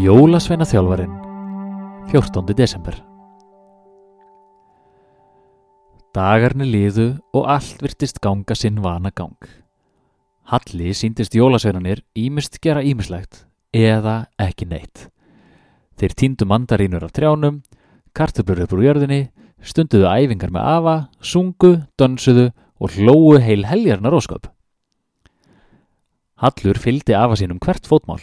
Jólasveina þjálfarin 14. desember Dagarnir liðu og allt virtist ganga sinn vana gang. Halli síndist jólasveinanir ímist gera ímislegt eða ekki neitt. Þeir tíndu mandarínur af trjánum, kartöblur upp úr jörðinni, stunduðu æfingar með afa, sungu, dönsuðu og hlóu heil heljarnar ósköp. Hallur fylgdi afa sínum hvert fótmál.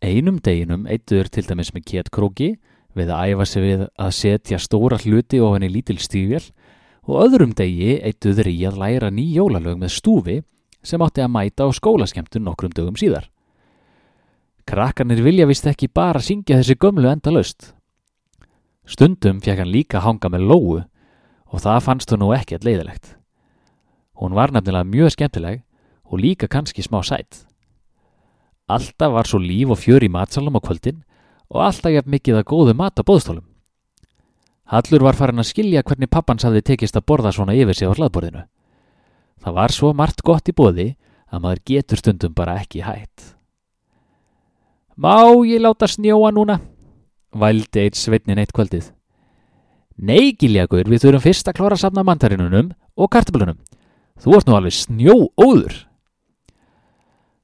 Einum deginum eittuður til dæmis með kétkróki við að æfa sig við að setja stóra hluti ofan í lítil stífjál og öðrum degi eittuður í að læra ný jólalög með stúfi sem átti að mæta á skólaskemtun nokkrum dögum síðar. Krakkarnir vilja vist ekki bara syngja þessi gömlu enda löst. Stundum fekk hann líka hanga með lóu og það fannst hún nú ekkert leiðilegt. Hún var nefnilega mjög skemmtileg og líka kannski smá sætt. Alltaf var svo líf og fjör í matsalum á kvöldin og alltaf jafn mikið að góðu mat á bóðstólum. Hallur var farin að skilja hvernig pappans hafði tekist að borða svona yfir sig á hlaðborðinu. Það var svo margt gott í bóði að maður getur stundum bara ekki hætt. Má ég láta snjóa núna? Vældi eitt sveitnin eitt kvöldið. Nei, Giljagur, við þurfum fyrst að klára safna mandarinunum og kartablunum. Þú ert nú alveg snjóóður.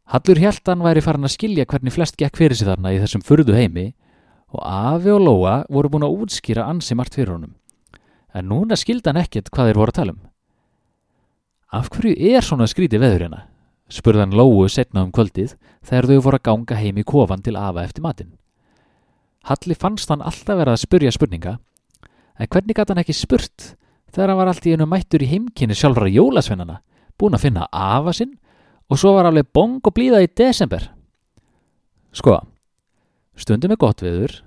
Hallur Hjaltan væri farin að skilja hvernig flest gekk fyrir sig þarna í þessum furðu heimi og Afi og Lóa voru búin að útskýra ansi margt fyrir honum. En núna skildi hann ekkert hvað þeir voru að tala um. Af hverju er svona skríti veður hérna? Spurðan Lóu setna um kvöldið þegar þau voru að ganga heim í kofan til Afa eftir matinn. Halli fannst hann alltaf verið að spurja spurninga, en hvernig gæti hann ekki spurt þegar hann var allt í einu mættur í heimkynni sjálfra jólasvennana, búin að finna Afa sinn og svo var alveg bong og blíða í desember. Sko, stundum er gott veður,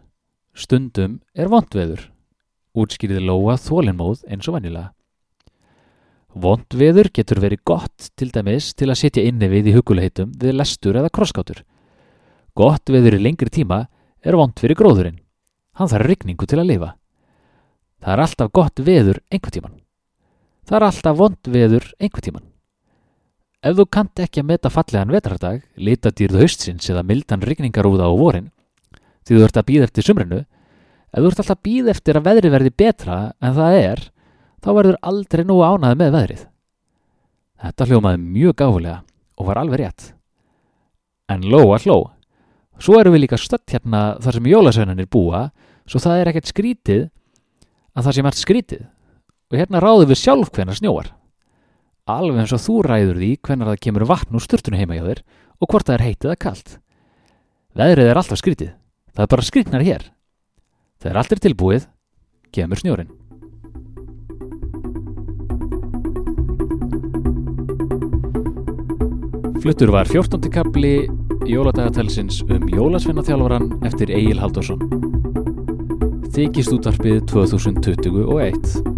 stundum er vond veður, útskýriði Lóa þólinnmóð eins og vannilega. Vond veður getur verið gott til dæmis til að setja inni við í huguleitum við lestur eða krosskátur. Gott veður í lengri tíma er vond fyrir gróðurinn. Hann þarf rigningu til að lifa. Það er alltaf gott veður einhver tíman. Það er alltaf vond veður einhver tíman. Ef þú kant ekki að meta fallegan vetrardag, litadýrðu haustsins eða mildan rigningarúða á vorin, því þú ert að býða eftir sumrinu, ef þú ert alltaf að býða eftir að veðri verði betra en það er, þá verður aldrei nú ánaði með veðrið. Þetta hljómaði mjög gáfulega og var alveg rétt. En lóa hló. Svo eru við líka stött hérna þar sem jólasveinanir búa, svo það er ekkert skrítið að það sé mert skrítið. Og hérna ráðum við sjálf hvenar snjóar. Alveg eins og þú ræður því hvenar það kemur vatn úr sturtunum heima hjá þér og hvort það er heitið eða kallt. Veðrið er alltaf skrítið. Það er bara skrítnar hér. Þegar allt er tilbúið, kemur snjórin. Fluttur var 14. kapli jóladagatalsins um jólasvennaþjálfaran eftir Egil Haldursson. Þykist útvarpið 2021